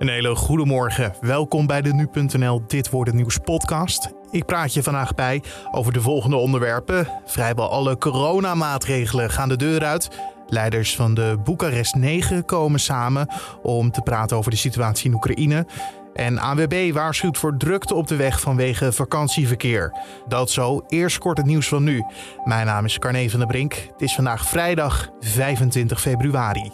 Een hele goede morgen. Welkom bij de Nu.nl Dit wordt het nieuws podcast. Ik praat je vandaag bij over de volgende onderwerpen. Vrijwel alle coronamaatregelen gaan de deur uit. Leiders van de Boekarest 9 komen samen om te praten over de situatie in Oekraïne. En ANWB waarschuwt voor drukte op de weg vanwege vakantieverkeer. Dat zo, eerst kort het nieuws van nu. Mijn naam is Carne van der Brink. Het is vandaag vrijdag 25 februari.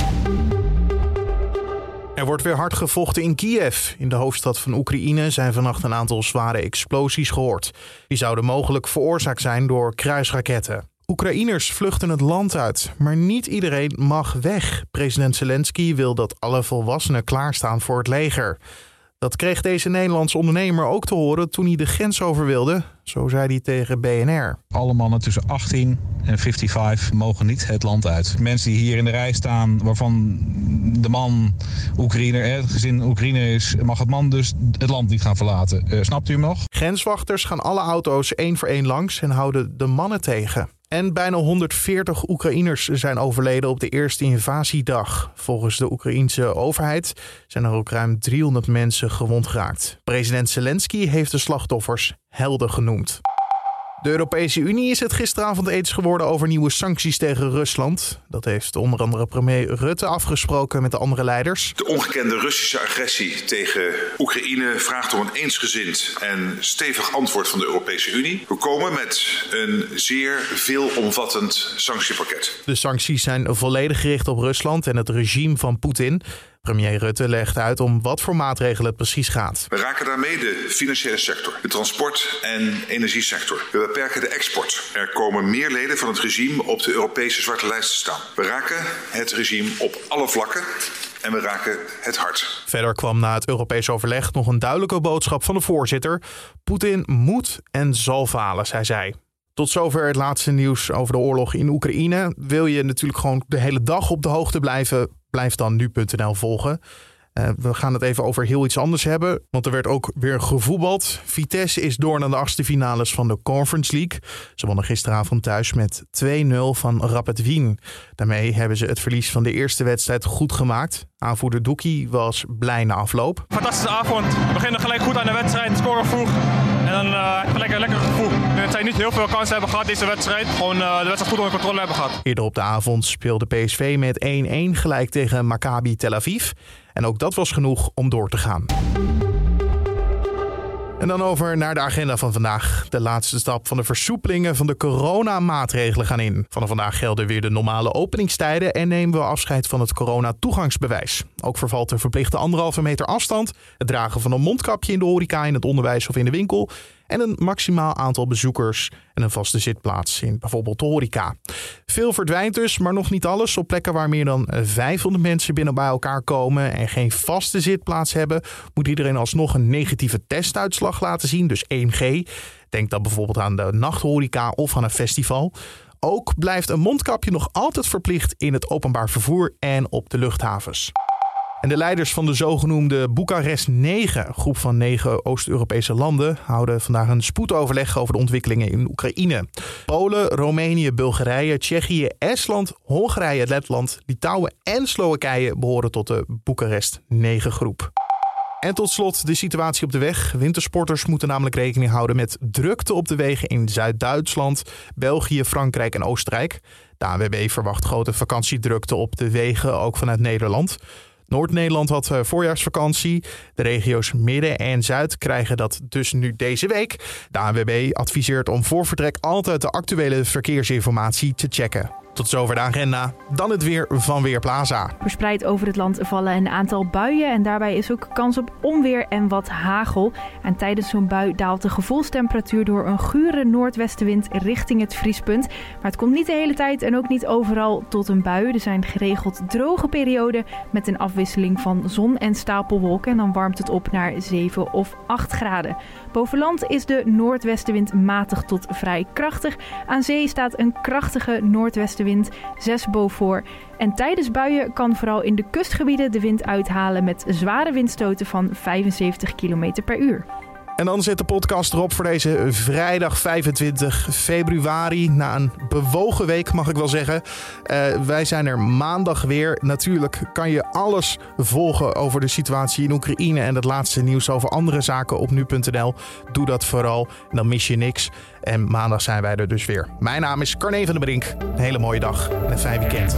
Er wordt weer hard gevochten in Kiev. In de hoofdstad van Oekraïne zijn vannacht een aantal zware explosies gehoord. Die zouden mogelijk veroorzaakt zijn door kruisraketten. Oekraïners vluchten het land uit, maar niet iedereen mag weg. President Zelensky wil dat alle volwassenen klaarstaan voor het leger. Dat kreeg deze Nederlandse ondernemer ook te horen toen hij de grens over wilde. Zo zei hij tegen BNR. Alle mannen tussen 18 en 55 mogen niet het land uit. Mensen die hier in de rij staan, waarvan de man Oekraïner, het gezin Oekraïner is, mag het man dus het land niet gaan verlaten. Uh, snapt u hem nog? Grenswachters gaan alle auto's één voor één langs en houden de mannen tegen. En bijna 140 Oekraïners zijn overleden op de eerste invasiedag. Volgens de Oekraïense overheid zijn er ook ruim 300 mensen gewond geraakt. President Zelensky heeft de slachtoffers helden genoemd. De Europese Unie is het gisteravond eens geworden over nieuwe sancties tegen Rusland. Dat heeft onder andere premier Rutte afgesproken met de andere leiders. De ongekende Russische agressie tegen Oekraïne vraagt om een eensgezind en stevig antwoord van de Europese Unie. We komen met een zeer veelomvattend sanctiepakket. De sancties zijn volledig gericht op Rusland en het regime van Poetin. Premier Rutte legt uit om wat voor maatregelen het precies gaat. We raken daarmee de financiële sector, de transport- en energiesector. We beperken de export. Er komen meer leden van het regime op de Europese zwarte lijst te staan. We raken het regime op alle vlakken en we raken het hart. Verder kwam na het Europees overleg nog een duidelijke boodschap van de voorzitter. Poetin moet en zal falen, zei zij. Tot zover het laatste nieuws over de oorlog in Oekraïne. Wil je natuurlijk gewoon de hele dag op de hoogte blijven? Blijf dan nu.nl volgen. Uh, we gaan het even over heel iets anders hebben. Want er werd ook weer gevoetbald. Vitesse is door naar de achtste finales van de Conference League. Ze wonnen gisteravond thuis met 2-0 van Rapid Wien. Daarmee hebben ze het verlies van de eerste wedstrijd goed gemaakt. Aanvoerder Doekie was blij na afloop. Fantastische avond. We beginnen gelijk goed aan de wedstrijd. Scoren vroeg. Heel veel kansen hebben gehad deze wedstrijd. Gewoon uh, de wedstrijd goed onder controle hebben gehad. Eerder op de avond speelde PSV met 1-1 gelijk tegen Maccabi Tel Aviv. En ook dat was genoeg om door te gaan. En dan over naar de agenda van vandaag. De laatste stap van de versoepelingen van de coronamaatregelen gaan in. Vanaf vandaag gelden weer de normale openingstijden en nemen we afscheid van het corona-toegangsbewijs. Ook vervalt de verplichte anderhalve meter afstand, het dragen van een mondkapje in de horeca, in het onderwijs of in de winkel en een maximaal aantal bezoekers en een vaste zitplaats in bijvoorbeeld de horeca. Veel verdwijnt dus, maar nog niet alles. Op plekken waar meer dan 500 mensen binnen bij elkaar komen en geen vaste zitplaats hebben, moet iedereen alsnog een negatieve testuitslag laten zien, dus 1G. Denk dan bijvoorbeeld aan de nachthoreca of aan een festival. Ook blijft een mondkapje nog altijd verplicht in het openbaar vervoer en op de luchthavens. En de leiders van de zogenoemde Boekarest 9, groep van negen Oost-Europese landen, houden vandaag een spoedoverleg over de ontwikkelingen in Oekraïne. Polen, Roemenië, Bulgarije, Tsjechië, Estland, Hongarije, Letland, Litouwen en Slowakije behoren tot de Boekarest 9 groep. En tot slot de situatie op de weg. Wintersporters moeten namelijk rekening houden met drukte op de wegen in Zuid-Duitsland, België, Frankrijk en Oostenrijk. De ANWB verwacht grote vakantiedrukte op de wegen, ook vanuit Nederland. Noord-Nederland had eh, voorjaarsvakantie. De regio's Midden en Zuid krijgen dat dus nu deze week. De ANWB adviseert om voor vertrek altijd de actuele verkeersinformatie te checken. Tot zover de agenda. Dan het weer van Weerplaza. Verspreid over het land vallen een aantal buien en daarbij is ook kans op onweer en wat hagel. En tijdens zo'n bui daalt de gevoelstemperatuur door een gure noordwestenwind richting het vriespunt. Maar het komt niet de hele tijd en ook niet overal tot een bui. Er zijn geregeld droge perioden met een afwisseling van zon en stapelwolken. En dan warmt het op naar 7 of 8 graden. Boven land is de noordwestenwind matig tot vrij krachtig. Aan zee staat een krachtige noordwestenwind wind 6 boven. En tijdens buien kan vooral in de kustgebieden de wind uithalen met zware windstoten van 75 km per uur. En dan zit de podcast erop voor deze vrijdag 25 februari. Na een bewogen week mag ik wel zeggen. Uh, wij zijn er maandag weer. Natuurlijk kan je alles volgen over de situatie in Oekraïne en het laatste nieuws over andere zaken op nu.nl. Doe dat vooral, dan mis je niks. En maandag zijn wij er dus weer. Mijn naam is Carne van der Brink. Een hele mooie dag en een fijn weekend.